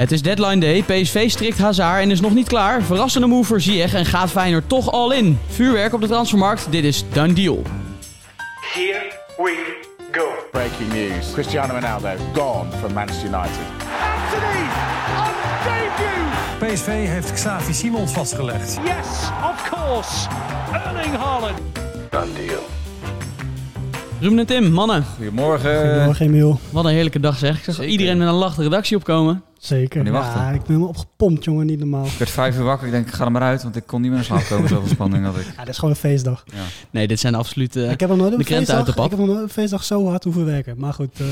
Het is deadline day, PSV strikt Hazard en is nog niet klaar. Verrassende move voor Ziyech en gaat Feyenoord toch all in. Vuurwerk op de transfermarkt, dit is Done Deal. Here we go. Breaking news. Cristiano Ronaldo gone from Manchester United. Anthony on debut. PSV heeft Xavi Simons vastgelegd. Yes, of course. Erling Haaland. Done deal. Ruben en Tim, mannen, Goedemorgen. Goedemorgen, Emiel. wat een heerlijke dag zeg. Ik zag Zeker. iedereen met een lach de redactie opkomen. Zeker. Ja, wachten. ik ben helemaal opgepompt, jongen. Niet normaal. Ik werd vijf uur wakker. Ik denk, ik ga er maar uit, want ik kon niet meer in slaap komen. Zoveel spanning had ik. Ja, dit is gewoon een feestdag. Nee, dit zijn absoluut... eh, ik heb nog nooit de een krenten uit de feestdag, pap. ik heb nog nooit een feestdag zo hard hoeven werken. Maar goed, eh,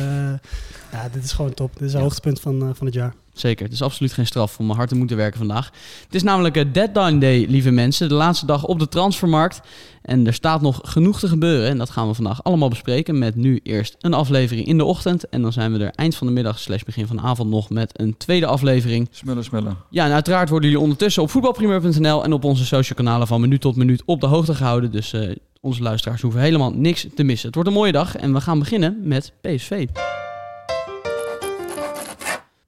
ja, dit is gewoon top. Dit is het hoogtepunt van, eh, van het jaar. Zeker, het is absoluut geen straf om hard te moeten werken vandaag. Het is namelijk eh, deadline day, lieve mensen. De laatste dag op de transfermarkt. En er staat nog genoeg te gebeuren. En dat gaan we vandaag allemaal bespreken. Met nu eerst een aflevering in de ochtend. En dan zijn we er eind van de middag slash begin van de avond nog met een tweede aflevering. Smullen, smullen. Ja, en uiteraard worden jullie ondertussen op voetbalprimeur.nl en op onze social kanalen van minuut tot minuut op de hoogte gehouden. Dus eh, onze luisteraars hoeven helemaal niks te missen. Het wordt een mooie dag en we gaan beginnen met PSV.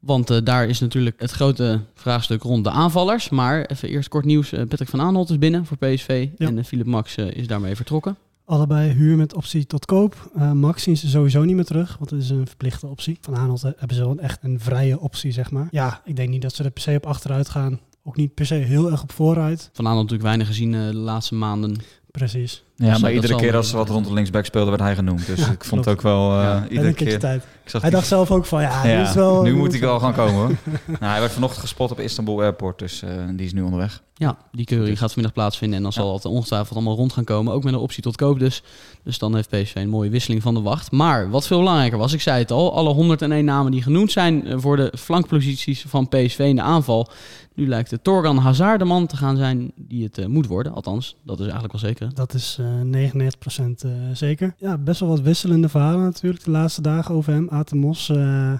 Want eh, daar is natuurlijk het grote vraagstuk rond de aanvallers. Maar even eerst kort nieuws. Eh, Patrick van Aanholt is binnen voor PSV. Ja. En eh, Philip Max is daarmee vertrokken. Allebei huur met optie tot koop. Max zien ze sowieso niet meer terug, want het is een verplichte optie. Van Aanholt hebben ze wel echt een vrije optie, zeg maar. Ja, ik denk niet dat ze er per se op achteruit gaan. Ook niet per se heel erg op vooruit. Van Aanholt natuurlijk weinig gezien de laatste maanden. Precies. Ja, maar iedere keer als ze wat rond de linksback speelde, werd hij genoemd. Dus Ja, ik vond klopt. het ook wel uh, Ja. Iedere keer... tijd. Ik zag Hij die- dacht zelf ook van, ja, is wel... nu moet ik wel gaan komen hoor. nou, hij werd vanochtend gespot op Istanbul Airport, dus eh, die is nu onderweg. Ja, die keuring gaat vanmiddag plaatsvinden en dan zal het ongetwijfeld allemaal rond gaan komen. Ook met een optie tot koop dus. Dus dan heeft PSV een mooie wisseling van de wacht. Maar wat veel belangrijker was, ik zei het al, alle 101 namen die genoemd zijn eh, voor de flankposities van PSV in de aanval. Nu lijkt de Torgan Hazard de man te gaan zijn die het eh, moet worden. Althans, dat is eigenlijk wel zeker. Dat is eh 99% eh, zeker. Ja, best wel wat wisselende verhalen natuurlijk de laatste dagen over hem. Atemos, eh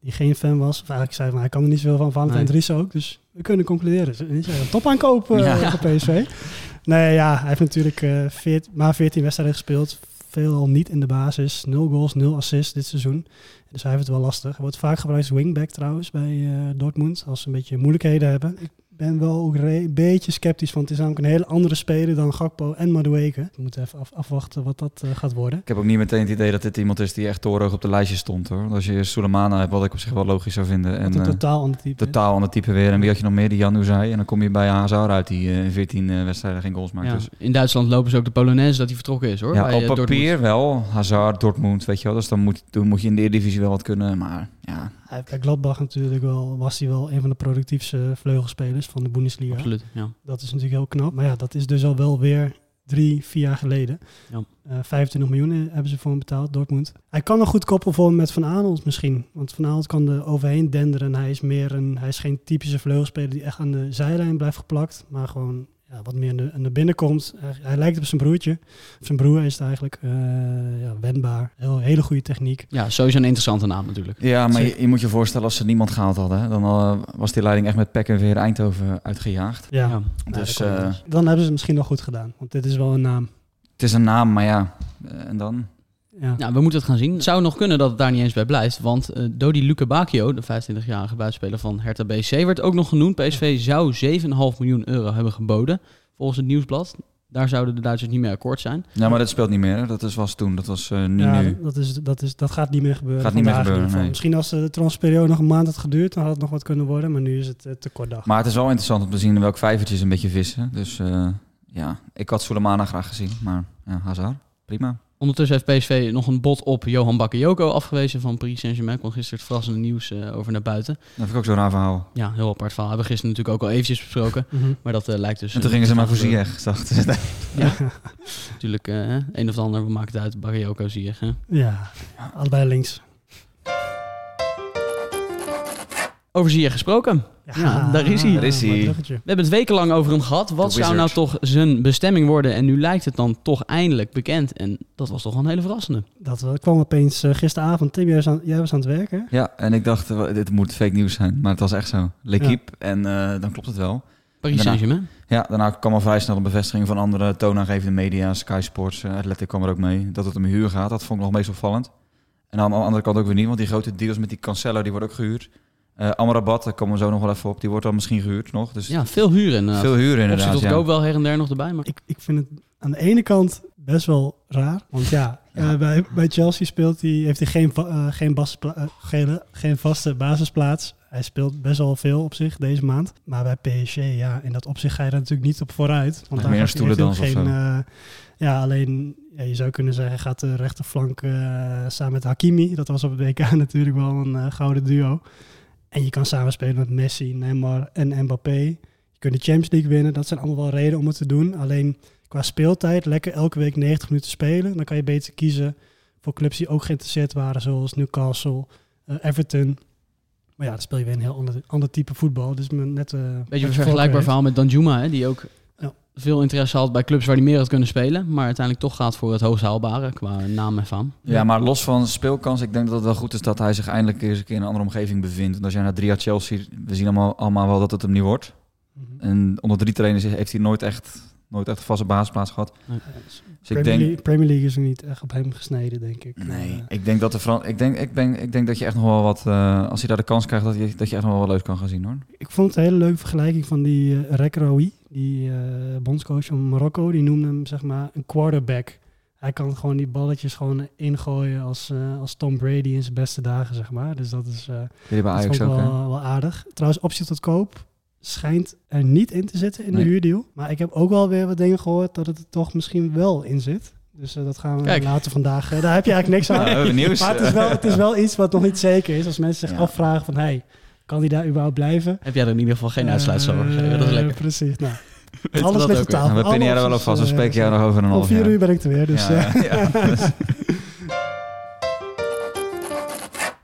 die geen fan was. Of eigenlijk zei van, hij kan er niet zoveel van. Valentijn Nee. Dries ook. Dus we kunnen concluderen. Het is een topaankoop eh Ja. voor PSV. Nee, ja, hij heeft natuurlijk eh 14, maar 14 wedstrijden gespeeld. Veel niet in de basis. 0 goals, 0 assists dit seizoen. Dus hij heeft het wel lastig. Hij wordt vaak gebruikt als wingback trouwens bij eh, Dortmund. Als ze een beetje moeilijkheden hebben. Ik ben wel ook een beetje sceptisch. Want het is namelijk een hele andere speler dan Gakpo en Madueke. We moeten even af- afwachten wat dat eh, gaat worden. Ik heb ook niet meteen het idee dat dit iemand is die echt torenhoog op de lijstje stond hoor. Want Als je Sulemana hebt, wat ik op zich wel logisch zou vinden. En een eh, totaal ander type. totaal ander type weer. En wie had je nog meer? Die Janu zei. En dan kom je bij Hazard uit die eh, in 14 eh, wedstrijden geen goals maakt. Ja. Dus In Duitsland lopen ze ook de Polonaise dat hij vertrokken is hoor. Ja, bij, op papier Dortmund. wel. Hazard, Dortmund, weet je wel. Dus dan moet, dan moet je in de Eredivisie wel wat kunnen. Maar ja, Hij heeft bij Gladbach natuurlijk wel, was hij wel een van de productiefste vleugelspelers van de Bundesliga. Absoluut, ja. Dat is natuurlijk heel knap. Maar ja, dat is dus al wel weer drie, vier jaar geleden. Ja. Eh, 25 miljoen hebben ze voor hem betaald, Dortmund. Hij kan een goed koppel vormen met Van Aanholt misschien. Want Van Aanholt kan er overheen denderen. En hij is, meer een, hij is geen typische vleugelspeler die echt aan de zijlijn blijft geplakt. Maar gewoon ja, wat meer naar, naar binnen komt. Hij, hij lijkt op zijn broertje. Zijn broer is het eigenlijk. Eh, ja, wendbaar. Heel, hele goede techniek. ja, sowieso een interessante naam natuurlijk. ja maar je, moet je voorstellen als ze niemand gehaald hadden. hè, Dan eh, was die leiding echt met pek en veer Eindhoven uitgejaagd. Ja, dus eh, dan hebben ze het misschien nog goed gedaan. Want dit is wel een naam. het is een naam, maar ja. en dan? Ja. Ja, we moeten het gaan zien. Het zou nog kunnen dat het daar niet eens bij blijft. Want eh, Dodi Luca Bacchio, de 25-jarige buitenspeler van Hertha BC, werd ook nog genoemd. PSV zou 7,5 miljoen euro hebben geboden, volgens het nieuwsblad. Daar zouden de Duitsers niet mee akkoord zijn. Ja, maar dat speelt niet meer. hè. Dat is, was toen. Dat was eh, niet ja, nu. Dat, is, dat, is, dat gaat niet meer gebeuren. Gaat niet meer gebeuren, nee. Misschien als de transferperiode nog een maand had geduurd, dan had het nog wat kunnen worden. Maar nu is het eh, te kort dag. Maar het is wel interessant om te zien in welk vijvertje ze een beetje vissen. Dus eh, ja, ik had Sulemana graag gezien. Maar ja, Hazard, prima. Ondertussen heeft PSV nog een bod op Johan Bakayoko afgewezen van Paris Saint-Germain. kwam gisteren het verrassende nieuws eh, over naar buiten. Dat vind ik ook zo'n raar verhaal. Ja, heel apart verhaal. Hebben we gisteren natuurlijk ook al eventjes besproken. Mhm. Maar dat eh, lijkt dus... En toen eh, gingen ze maar voor gebeuren. Ziyech. dachten ze. Ja, natuurlijk. eh, een of ander, we maken het uit. Bakayoko zie je. Hè? Ja, allebei links. Over Ziyech gesproken. Ja, daar is hij. Daar is hij. mooi bruggetje. We hebben het wekenlang over hem gehad. Wat The zou nou toch zijn bestemming worden? En nu lijkt het dan toch eindelijk bekend. En dat was toch wel een hele verrassende. Dat kwam opeens eh, gisteravond. Tim, jij was, aan, jij was aan het werken. Ja, en ik dacht, eh, dit moet fake nieuws zijn. Maar het was echt zo. L'Equipe. En eh, dan klopt het wel. Paris Saint-Germain. Ja, daarna kwam al vrij snel een bevestiging van andere toonaangevende media. Sky Sports, Athletic kwam er ook mee. Dat het om huur gaat. Dat vond ik nog meest opvallend. En aan de andere kant ook weer niet. Want die grote deals met die Cancelo, die worden ook gehuurd. Eh Amrabat, daar komen we zo nog wel even op. Die wordt dan misschien gehuurd nog. Dus Ja, veel huren inderdaad. veel huur Optie inderdaad. ja. koop wel her en der nog erbij, maar... Ik, ik vind het aan de ene kant best wel raar. Want ja, Ja. eh, bij, bij Chelsea speelt hij, heeft hij geen, eh, geen, geen, geen vaste basisplaats. Hij speelt best wel veel op zich deze maand. Maar bij PSG, ja, in dat opzicht ga je er natuurlijk niet op vooruit. Want meer hij ook stoelendans of geen... eh, ja, alleen ja, je zou kunnen zeggen, hij gaat de rechterflank eh, samen met Hakimi. Dat was op het WK natuurlijk wel een gouden duo. En je kan samen spelen met Messi, Neymar en Mbappé. Je kunt de Champions League winnen. Dat zijn allemaal wel redenen om het te doen. Alleen qua speeltijd, lekker elke week 90 minuten spelen. Dan kan je beter kiezen voor clubs die ook geïnteresseerd waren, zoals Newcastle, eh, Everton. Maar ja, dan speel je weer een heel ander, ander type voetbal. Dus met net eh, Beetje vergelijkbaar verhaal met Danjuma, hè, die ook. Veel interesse had bij clubs waar hij meer had kunnen spelen. Maar uiteindelijk toch gaat voor het hoogst haalbare qua naam en faam. Ja, maar los van speelkans, ik denk dat het wel goed is dat hij zich eindelijk eens een keer in een andere omgeving bevindt. Want als jij naar drie jaar Chelsea, we zien allemaal, allemaal wel dat het hem niet wordt. Mhm. En onder drie trainers heeft hij nooit echt, nooit echt een vaste basisplaats gehad. Dus ik Premier, denk, League, Premier League is er niet echt op hem gesneden, denk ik. nee, Eh, ik denk dat de Fran ik denk, ik ben, ik denk dat je echt nog wel wat, eh, als hij daar de kans krijgt, dat je, dat je echt nog wel wat leuk kan gaan zien hoor. ik vond het een hele leuke vergelijking van die uh, Rekraoui, die eh, bondscoach van Marokko. Die noemde hem zeg maar een quarterback. Hij kan gewoon die balletjes gewoon ingooien als, eh, als Tom Brady in zijn beste dagen, zeg maar. Dus dat is, eh, Jullie bij dat is Ajax ook ook, hè? wel, wel aardig. Trouwens, optie tot koop schijnt er niet in te zitten in de huurdeal. Maar ik heb ook wel weer wat dingen gehoord dat het er toch misschien wel in zit. Dus dat gaan we Kijk. later vandaag. daar heb je eigenlijk niks aan. Nieuws. Maar het is, wel, het is wel iets wat nog niet zeker is. Als mensen zich Ja. afvragen van, hey, kan die daar überhaupt blijven? Heb jij er in ieder geval geen uitsluitsel over gegeven. Dat is Eh, lekker. Precies. Nou, alles dat ligt op tafel. Nou, we pinnen jij er wel op vast, we is, spreken eh, jou nog over een Om half vier jaar. uur ben ik er weer. Dus, Ja, eh, ja.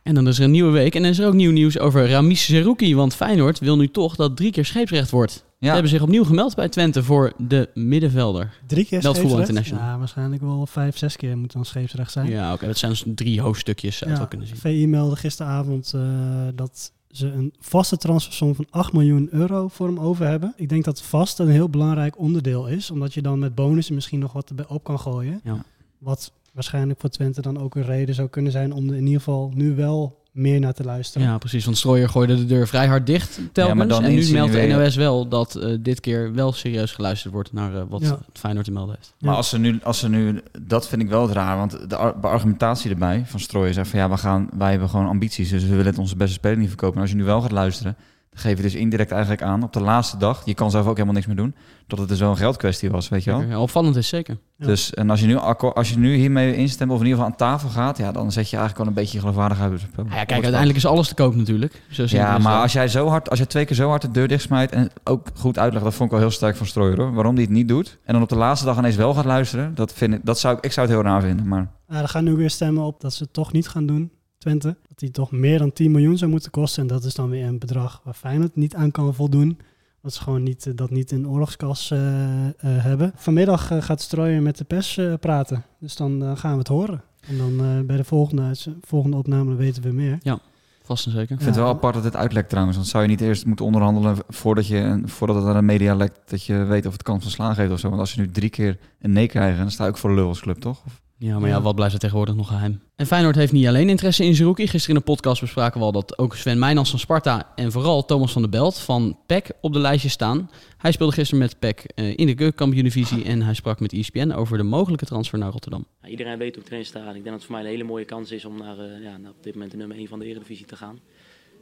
En dan is er een nieuwe week. En dan is er ook nieuw nieuws over Ramis Zerouki. Want Feyenoord wil nu toch dat drie keer scheepsrecht wordt. Ze Ja. hebben zich opnieuw gemeld bij Twente voor de middenvelder. drie keer Meld scheepsrecht? International. Ja, waarschijnlijk wel vijf, zes keer moet dan scheepsrecht zijn. Ja, oké. dat zijn dus drie hoofdstukjes, zou je het wel kunnen zien. VI meldde gisteravond eh, dat ze een vaste transfersom van 8 miljoen euro voor hem over hebben. Ik denk dat vast een heel belangrijk onderdeel is, omdat je dan met bonussen misschien nog wat erbij op kan gooien. Ja. Wat waarschijnlijk voor Twente dan ook een reden zou kunnen zijn om er in ieder geval nu wel meer naar te luisteren. Ja, precies. Want Strooier gooide de deur vrij hard dicht telkens. maar dan en nu meldt de NOS wel dat eh, dit keer wel serieus geluisterd wordt naar eh, wat Ja. Feyenoord te melden heeft. Maar Ja. als ze, nu, als ze nu, dat vind ik wel het raar, want de ar- de argumentatie erbij van Strooien zegt van ja, we gaan, wij hebben gewoon ambities, dus we willen het onze beste speler niet verkopen. En als je nu wel gaat luisteren, dan geef je dus indirect eigenlijk aan op de laatste dag, je kan zelf ook helemaal niks meer doen, dat het dus wel een geldkwestie was, weet je wel. Ja, opvallend is zeker. Ja. Dus en als je, nu akko- als je nu hiermee instemt of in ieder geval aan tafel gaat, ja, dan zet je eigenlijk wel een beetje je geloofwaardigheid op het spel. Ja, kijk, uiteindelijk is alles te koop natuurlijk. Zo simpel Ja, maar als jij, zo hard, als jij twee keer zo hard de deur dichtsmijt en ook goed uitlegt, dat vond ik wel heel sterk van Strooier hoor. Waarom die het niet doet. En dan op de laatste dag ineens wel gaat luisteren, dat vind ik, dat zou, ik ik zou het heel raar vinden. Maar Ja, er gaan nu weer stemmen op dat ze het toch niet gaan doen, Twente. Dat die toch meer dan 10 miljoen zou moeten kosten. En dat is dan weer een bedrag waar Feyenoord niet aan kan voldoen. Dat ze gewoon niet, eh, dat niet in oorlogskas eh, eh, hebben. Vanmiddag gaat Strooijer met de pers eh, praten. Dus dan gaan we het horen. En dan eh, bij de volgende, volgende opname weten we meer. Vast en zeker. ik vind het wel Ja. apart dat het uitlekt trouwens. Want zou je niet eerst moeten onderhandelen voordat, je, voordat het aan de media lekt, dat je weet of het kans van slagen heeft of zo. Want als je nu drie keer een nee krijgt, dan sta je ook voor de lul als club, toch? Of- Ja, maar ja, Ja. wat blijft er tegenwoordig nog geheim? En Feyenoord heeft niet alleen interesse in Zerouki. Gisteren in de podcast bespraken we al dat ook Sven Meijnans van Sparta en vooral Thomas van der Belt van PEC op de lijstje staan. Hij speelde gisteren met PEC eh, in de keukenkampioen-divisie en hij sprak met ESPN over de mogelijke transfer naar Rotterdam. Ja, iedereen weet hoe ik erin sta. En ik denk dat het voor mij een hele mooie kans is om naar, eh, ja, naar op dit moment de nummer 1 van de Eredivisie te gaan.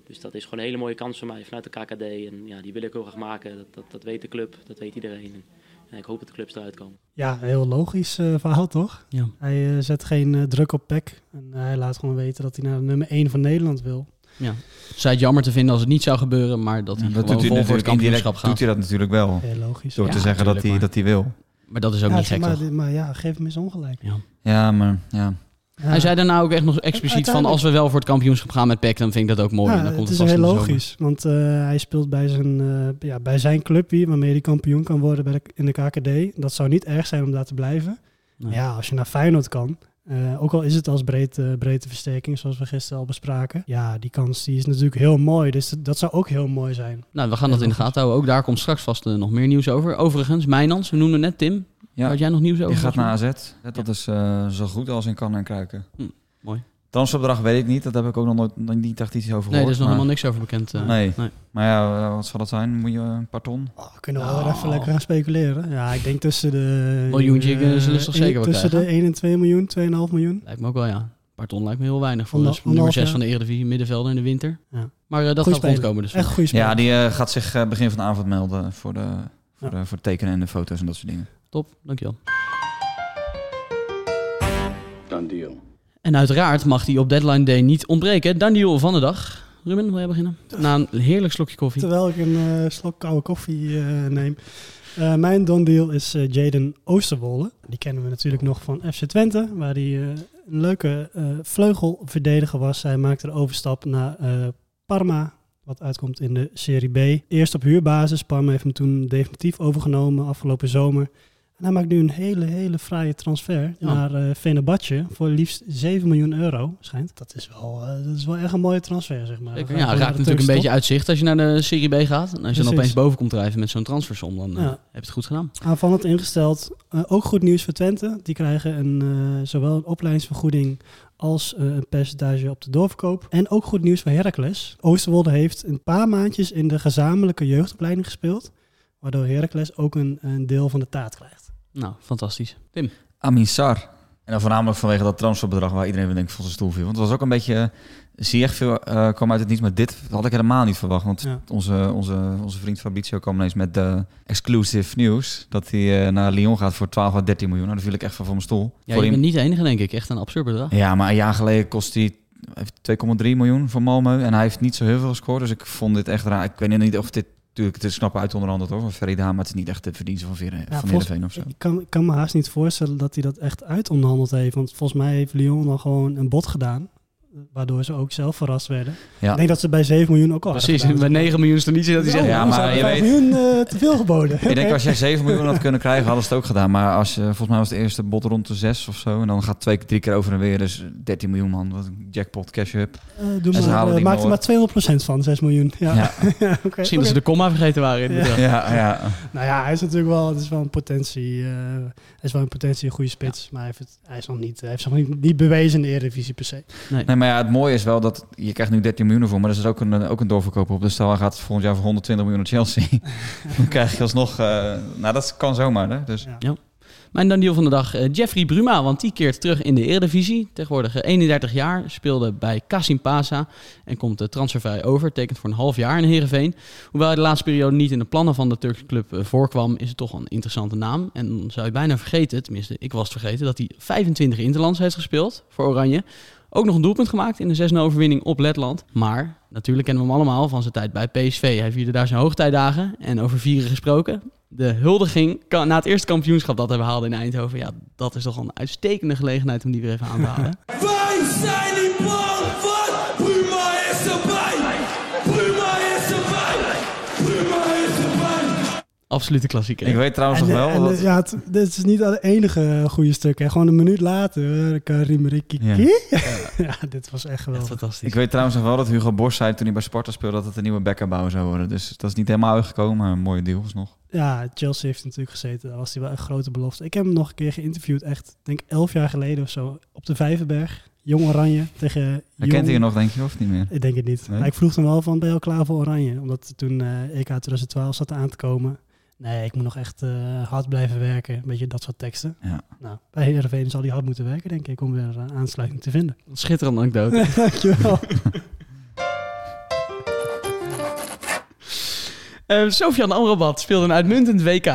Dus dat is gewoon een hele mooie kans voor mij vanuit de KKD. En ja, die wil ik heel graag maken. Dat, dat, dat weet de club, dat weet iedereen. En, ja, ik hoop dat de clubs eruit komen. Ja, een heel logisch eh, verhaal toch? Ja. Hij eh, zet geen eh, druk op PEC. En hij laat gewoon weten dat hij naar de nummer 1 van Nederland wil. Ja. Zij het jammer te vinden als het niet zou gebeuren, maar dat hij dat gewoon doet hij vol voor het kampioenschap gaat. doet hij dat natuurlijk wel. Heel logisch. Door Ja, te zeggen dat hij, dat hij wil. Maar dat is ook ja, niet gek, maar, toch? maar ja, geef hem eens ongelijk. Ja. Ja, maar ja. Hij zei daarna ook echt nog expliciet van als we wel voor het kampioenschap gaan met PEC, dan vind ik dat ook mooi. Dan komt het het is vast heel logisch, want eh, hij speelt bij zijn, eh, ja, bij zijn club hier, waarmee hij kampioen kan worden bij de, in de KKD. Dat zou niet erg zijn om daar te blijven. Nee. Ja, als je naar Feyenoord kan, eh, ook al is het als breedte, breedteversterking, zoals we gisteren al bespraken. Ja, die kans die is natuurlijk heel mooi, dus dat, zou ook heel mooi zijn. Nou, we gaan dat in de gaten houden. Ook daar komt straks vast nog meer nieuws over. Overigens, Mijnans, we noemden net Tim. Ja. Had jij nog nieuws over? Die gaat naar? AZ. Dat is eh, zo goed als in kan en kruiken. Hm, mooi. Transferbedrag weet ik niet. Dat heb ik ook nog nooit nog niet echt iets over gehoord. Nee, er is nog maar, helemaal niks over bekend. eh. Nee. Maar ja, eh, wat zal dat zijn? Moet je een paar ton? Oh, we kunnen wel weer even lekker gaan speculeren. Ja, ik denk tussen de... Miljoentje, eh, kunnen ze dus toch zeker wel Tussen de krijgen? 1 en 2 miljoen, 2,5 miljoen. Lijkt me ook wel, ja. Een paar ton lijkt me heel weinig voor de nummer anderhalf 6 jaar. van de Eredivisie, middenvelder in de winter. Ja. Maar eh, dat Goeie gaat rondkomen dus. Echt goede speler. Ja, die gaat zich begin van de avond melden voor de, voor, Ja. de, voor het tekenen en de foto's en dat soort dingen. Top, dankjewel. Done deal. En uiteraard mag die op deadline day niet ontbreken. Daniel van de dag. Ruben, wil jij beginnen? Na een heerlijk slokje koffie. Terwijl ik een eh, slok koude koffie eh, neem. Eh, mijn don deal is eh, Jaden Oosterwolde. Die kennen we natuurlijk nog van FC Twente, waar hij eh, een leuke eh, vleugelverdediger was. Hij maakte de overstap naar eh, Parma, wat uitkomt in de Serie B. Eerst op huurbasis. Parma heeft hem toen definitief overgenomen afgelopen zomer. En hij maakt nu een hele, hele fraaie transfer Ja. naar eh Fenerbahce voor liefst 7 miljoen euro, schijnt. Dat is wel, eh, dat is wel echt een mooie transfer, zeg maar. Ja, raakt natuurlijk een beetje uitzicht als je naar de Serie B gaat. En als je dan opeens boven komt drijven met zo'n transfersom, dan eh, Ja. heb je het goed gedaan. aanvallend ingesteld. Ook goed nieuws voor Twente. Die krijgen een, eh, zowel een opleidingsvergoeding als eh, een percentage op de doorverkoop. En ook goed nieuws voor Heracles. Oosterwolde heeft een paar maandjes in de gezamenlijke jeugdopleiding gespeeld. Waardoor Heracles ook een, een deel van de taart krijgt. Nou, fantastisch. Tim. Amin Sar. En dan voornamelijk vanwege dat transferbedrag waar iedereen weer denk ik van zijn stoel viel. Want het was ook een beetje... eh, Zie echt veel eh, kwam uit het niets, maar dit had ik helemaal niet verwacht. Want Ja. onze, onze, onze vriend Fabrizio kwam ineens met de exclusive nieuws. Dat hij eh, naar Lyon gaat voor 12 à 13 miljoen. Nou, daar viel ik echt van van mijn stoel. Ja, voor je bent niet de enige, denk ik. Echt een absurd bedrag. Ja, maar een jaar geleden kost hij heeft 2,3 miljoen voor Malmö. En hij heeft niet zo heel veel gescoord. Dus ik vond dit echt raar. Ik weet niet of dit... Natuurlijk, het is knap uit onderhandeld hoor, van Ferida. Maar het is niet echt de verdienste van, Vere, Ja, van Heerenveen of zo. Ik kan, ik kan me haast niet voorstellen dat hij dat echt uitonderhandeld heeft. Want volgens mij heeft Lyon dan gewoon een bod gedaan. Waardoor ze ook zelf verrast werden. Ja. Ik denk dat ze bij 7 miljoen ook al Precies, gedaan. bij 9 miljoen is er niet zo dat hij zegt... Ja, maar je 5 weet- miljoen eh, te veel geboden. Ik denk als jij 7 miljoen had kunnen krijgen, hadden ze het ook gedaan. Maar als je, volgens mij was het eerste bod rond de 6 of zo. En dan gaat twee, drie keer over en weer. Dus 13 miljoen man. Wat een jackpot cash up. Eh, doe En ze maar, halen eh, die maak er maar 200% van, 6 miljoen. Ja, Ja. ja. oké. Misschien dat ze de komma vergeten waren in het Ja. bedrag. Ja, ja. Nou ja, hij is natuurlijk wel, het is wel een potentie. eh, hij is wel een potentie een goede spits. Maar hij, heeft het, hij, is nog niet, hij heeft zich nog niet, niet bewezen in de Eredivisie per se. Nee. Nee, maar ja, het mooie is wel dat je krijgt nu 13 miljoen voor, maar er is ook een, ook een doorverkoop op. Dus stel hij gaat volgend jaar voor 120 miljoen naar Chelsea. dan krijg je alsnog... eh, nou, dat kan zomaar, hè. Dus Ja. Mijn Daniel van de dag, eh, Jeffrey Bruma, want die keert terug in de Eredivisie. Tegenwoordig eh, 31 jaar, speelde bij Kasim Pasa en komt uh, transfervrij over. Tekent voor een half jaar in Heerenveen. Hoewel hij de laatste periode niet in de plannen van de Turkse club eh, voorkwam, is het toch een interessante naam. En dan zou je bijna vergeten, tenminste ik was het vergeten, dat hij 25 interlands heeft gespeeld voor Oranje. Ook nog een doelpunt gemaakt in de 6-0 overwinning op Letland. Maar natuurlijk kennen we hem allemaal van zijn tijd bij PSV. Hij vierde daar zijn hoogtijdagen. En over vieren gesproken. De huldiging kan- na het eerste kampioenschap dat hij behaalde in Eindhoven. Ja, dat is toch een uitstekende gelegenheid om die weer even aan te halen. Wij zijn Absolute klassieker. ik weet trouwens En, nog wel... en, dat- ja, het, dit is niet het enige goede stuk. Hè. Gewoon een minuut later, Karim Rikki. Ja. Ja. dit was echt geweldig. fantastisch. Ik weet trouwens nog wel dat Hugo Borst zei toen hij bij Sparta speelde dat het een nieuwe bekkenbouw zou worden. Dus dat is niet helemaal uitgekomen, maar een mooie deal alsnog. Ja, Chelsea heeft natuurlijk gezeten. Daar was hij wel een grote belofte. Ik heb hem nog een keer geïnterviewd, echt, ik denk elf jaar geleden of zo, op de Vijverberg. Jong Oranje tegen Herkent Jong... hij je nog, denk je, of niet meer? Ik denk het niet. Nee? Maar ik vroeg hem wel van, ben je al klaar voor Oranje? Omdat toen eh EK 2012 zat aan te komen. Nee, ik moet nog echt eh, hard blijven werken. Een beetje dat soort teksten. Ja. Nou, bij Heerenveen zal hij hard moeten werken, denk ik, om weer eh, aansluiting te vinden. Schitterende anekdote. Dankjewel. Eh Sofian Amrabat speelde een uitmuntend WK.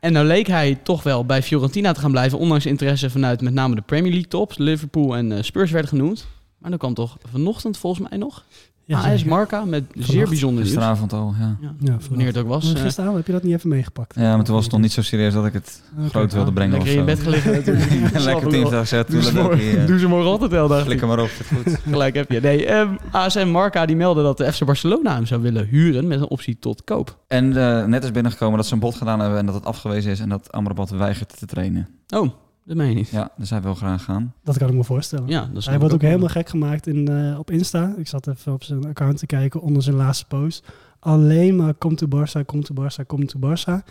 En nou leek hij toch wel bij Fiorentina te gaan blijven. Ondanks interesse vanuit met name de Premier League tops. Liverpool en eh, Spurs werden genoemd. Maar dan kwam toch vanochtend volgens mij nog Ja, AS zeker. Marca met zeer bijzonder nieuws. Gisteravond al, ja. Ja, Ja, wanneer het ook was. eh, Gisteravond heb je dat niet even meegepakt? Ja, maar toen was het nog niet zo serieus dat ik het groot wilde brengen lekker of in je bed gelegen natuurlijk. Lekker tien gezet, Doe hier. doe ze mooi Rotterdam, dacht ik. Flikker maar op, het goed. Gelijk heb je. Nee, ehm, ASM Marca die meldde dat de FC Barcelona hem zou willen huren met een optie tot koop. En eh, net is binnengekomen dat ze een bod gedaan hebben en dat het afgewezen is en dat Amrabat weigert te trainen. Oh, dat meen je niet. Ja, dus hij wil graag gaan. Dat kan ik me voorstellen. Ja, dat is Hij wordt ook helemaal gek gemaakt in, eh, op Insta. Ik zat even op zijn account te kijken onder zijn laatste post. Alleen maar komt to Barça, komt to Barça, komt to Barça.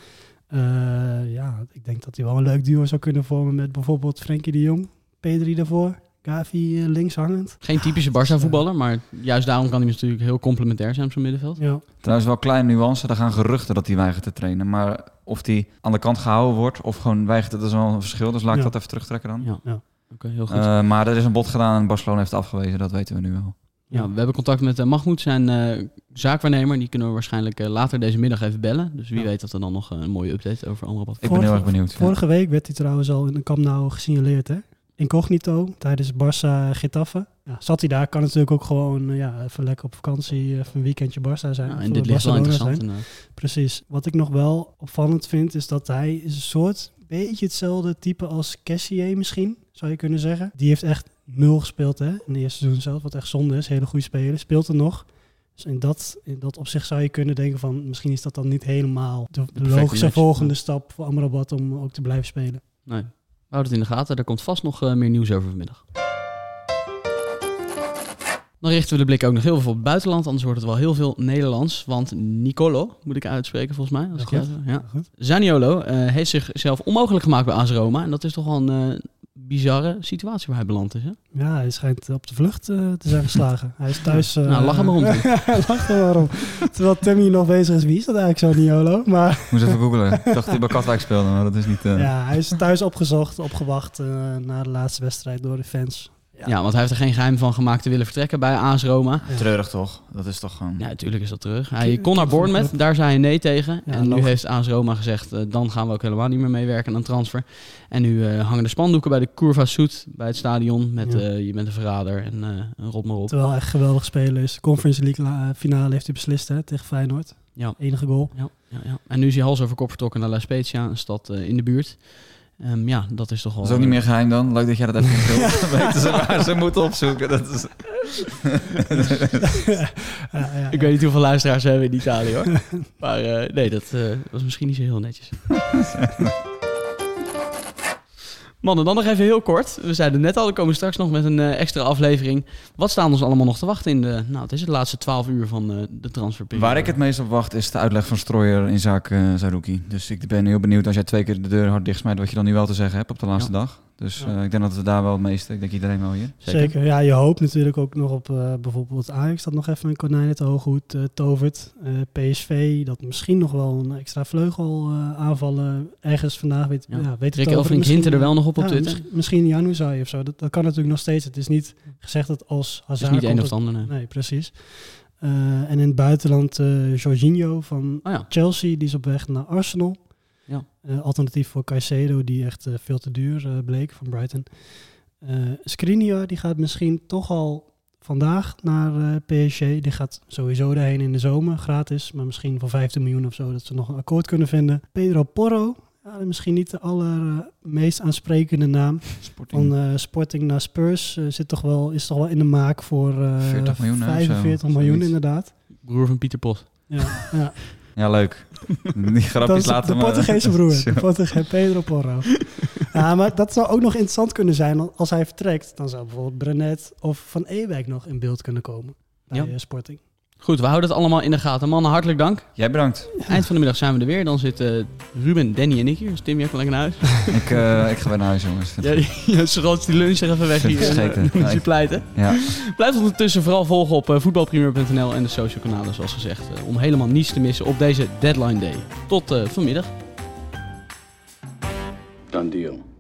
Eh, ja, ik denk dat hij wel een leuk duo zou kunnen vormen met bijvoorbeeld Frenkie de Jong, Pedri daarvoor. Gavi eh, links hangend. Geen typische Barça voetballer, maar juist daarom kan hij natuurlijk heel complementair zijn op zijn middenveld. Ja. Trouwens, wel een kleine nuance. Er gaan geruchten dat hij weigert te trainen. Maar of hij aan de kant gehouden wordt of gewoon weigert, dat is wel een verschil. Dus laat ik Ja. dat even terugtrekken dan. Ja, Ja. oké, heel goed. Eh, maar er is een bod gedaan en Barcelona heeft afgewezen. Dat weten we nu wel. ja, we hebben contact met eh, Mahmoud, zijn eh, zaakwaarnemer. Die kunnen we waarschijnlijk eh, later deze middag even bellen. Dus wie Ja. weet dat er dan nog eh, een mooie update over Amrabat Ik ben heel erg benieuwd. ja. Vorige week werd hij trouwens al in de Camp Nou gesignaleerd, hè? Incognito, tijdens Barça Getafe. Ja, zat hij daar, kan natuurlijk ook gewoon eh, ja, even lekker op vakantie, even een weekendje Barça zijn. Ja, of en dit ligt wel interessant. zijn. Precies. Wat ik nog wel opvallend vind, is dat hij is een soort, beetje hetzelfde type als Cassier misschien, zou je kunnen zeggen. Die heeft echt nul gespeeld hè, in de eerste seizoen zelf, wat echt zonde is. Hele goede speler, speelt er nog. Dus in dat, in dat opzicht zou je kunnen denken van, misschien is dat dan niet helemaal de, de logische volgende stap voor Amrabat om ook te blijven spelen. Nee, we houden het in de gaten. Er komt vast nog eh, meer nieuws over vanmiddag. Dan richten we de blik ook nog heel veel op het buitenland. Anders wordt het wel heel veel Nederlands. Want Nicolo, moet ik uitspreken volgens mij. Als Ja, ik goed. ja. Zaniolo eh, heeft zichzelf onmogelijk gemaakt bij AS Roma. En dat is toch wel een eh, bizarre situatie waar hij beland is. Hè? Ja, hij schijnt op de vlucht eh, te zijn geslagen. Hij is thuis... eh, Nou, lach er maar om. Hij lacht er maar om. Terwijl Timmy nog bezig is, wie is dat eigenlijk zo, Niolo? Maar Moest even googlen. Ik dacht dat hij bij Katwijk speelde, maar dat is niet... eh, ja, hij is thuis opgezocht, opgewacht eh, na de laatste wedstrijd door de fans. Ja. want hij heeft er geen geheim van gemaakt te willen vertrekken bij AS Roma. Treurig toch? Dat is toch gewoon... Ja, natuurlijk is dat terug. Hij kon naar Bournemouth, daar zei hij nee tegen. Ja, en nu heeft AS Roma gezegd, eh, dan gaan we ook helemaal niet meer meewerken aan een transfer. En nu eh, hangen de spandoeken bij de Curva Soet, bij het stadion, met Ja. eh, je bent een verrader en eh een rot maar op. Terwijl hij echt geweldig spelen is. Conference League finale heeft hij beslist hè, tegen Feyenoord. Ja. Enige goal. Ja, ja, ja. En nu is hij hals over kop vertrokken naar La Spezia, een stad eh, in de buurt. Ehm, ja, dat is toch wel... Dat is ook niet meer geheim dan. Leuk dat jij dat even wilt. Dan weten ze waar ze moeten opzoeken. Dat is... ja, ja, Ik weet niet hoeveel luisteraars we hebben in Italië hoor. maar eh, nee, dat eh, was misschien niet zo heel netjes. Mannen, dan nog even heel kort. We zeiden net al, we komen straks nog met een eh, extra aflevering. Wat staan ons allemaal nog te wachten in de, nou, het is het laatste 12 uur van eh, de transferperiode? Waar ik het meest op wacht is de uitleg van Strooier in zaken uh, Zarouki. Dus ik ben heel benieuwd als jij twee keer de deur hard dichtsmijt wat je dan nu wel te zeggen hebt op de laatste Ja. dag. Dus Ja. eh, ik denk dat we daar wel het meeste, ik denk iedereen wel hier. Zeker. Ja, je hoopt natuurlijk ook nog op eh, bijvoorbeeld Ajax dat nog even een konijn het hooghoed eh, tovert. Eh, PSV dat misschien nog wel een extra vleugel eh, aanvallen ergens vandaag weet, Ja. ja. weet Rick. Elfrink Misschien, hint er wel nog op op ja, Twitter. Misschien, Januzaj of zo. Dat, dat kan natuurlijk nog steeds. Het is niet gezegd dat als Het Hazard... is niet één komt of het ander. nee. Nee, precies. Eh, en in het buitenland eh Jorginho van Oh ja. Chelsea, die is op weg naar Arsenal. Ja. Eh, alternatief voor Caicedo, die echt eh, veel te duur eh, bleek van Brighton. Eh Skriniar, die gaat misschien toch al vandaag naar eh, PSG. Die gaat sowieso daarheen in de zomer, gratis. Maar misschien voor 15 miljoen of zo, dat ze nog een akkoord kunnen vinden. Pedro Porro, ja, misschien niet de allermeest aansprekende naam. Sporting. Van eh, Sporting naar Spurs zit toch wel, is toch wel in de maak voor eh, 40 miljoen, hè, of zo. 45 miljoen inderdaad. Broer van Pieter Pot. Ja, ja. Ja, leuk. Die grapjes laten de we- Portugese broer, de Portugese Pedro Porro. ja, maar dat zou ook nog interessant kunnen zijn. Als hij vertrekt, dan zou bijvoorbeeld Brenet of Van Ewijk nog in beeld kunnen komen bij Ja. eh, Sporting. Goed, we houden het allemaal in de gaten. Mannen, hartelijk dank. Jij bedankt. Eind van de middag zijn we er weer. Dan zitten Ruben, Danny en ik hier. Dus Tim, jij kan lekker naar huis. ik, eh, ik ga weer naar huis, jongens. Ja, die- ja, die lunch er even weg hier. Eh, Moet je Nee. pleiten. Ja. Blijf ondertussen vooral volgen op eh, voetbalpremier.nl en de social kanalen zoals gezegd. eh, om helemaal niets te missen op deze deadline day. Tot eh, vanmiddag. Done deal.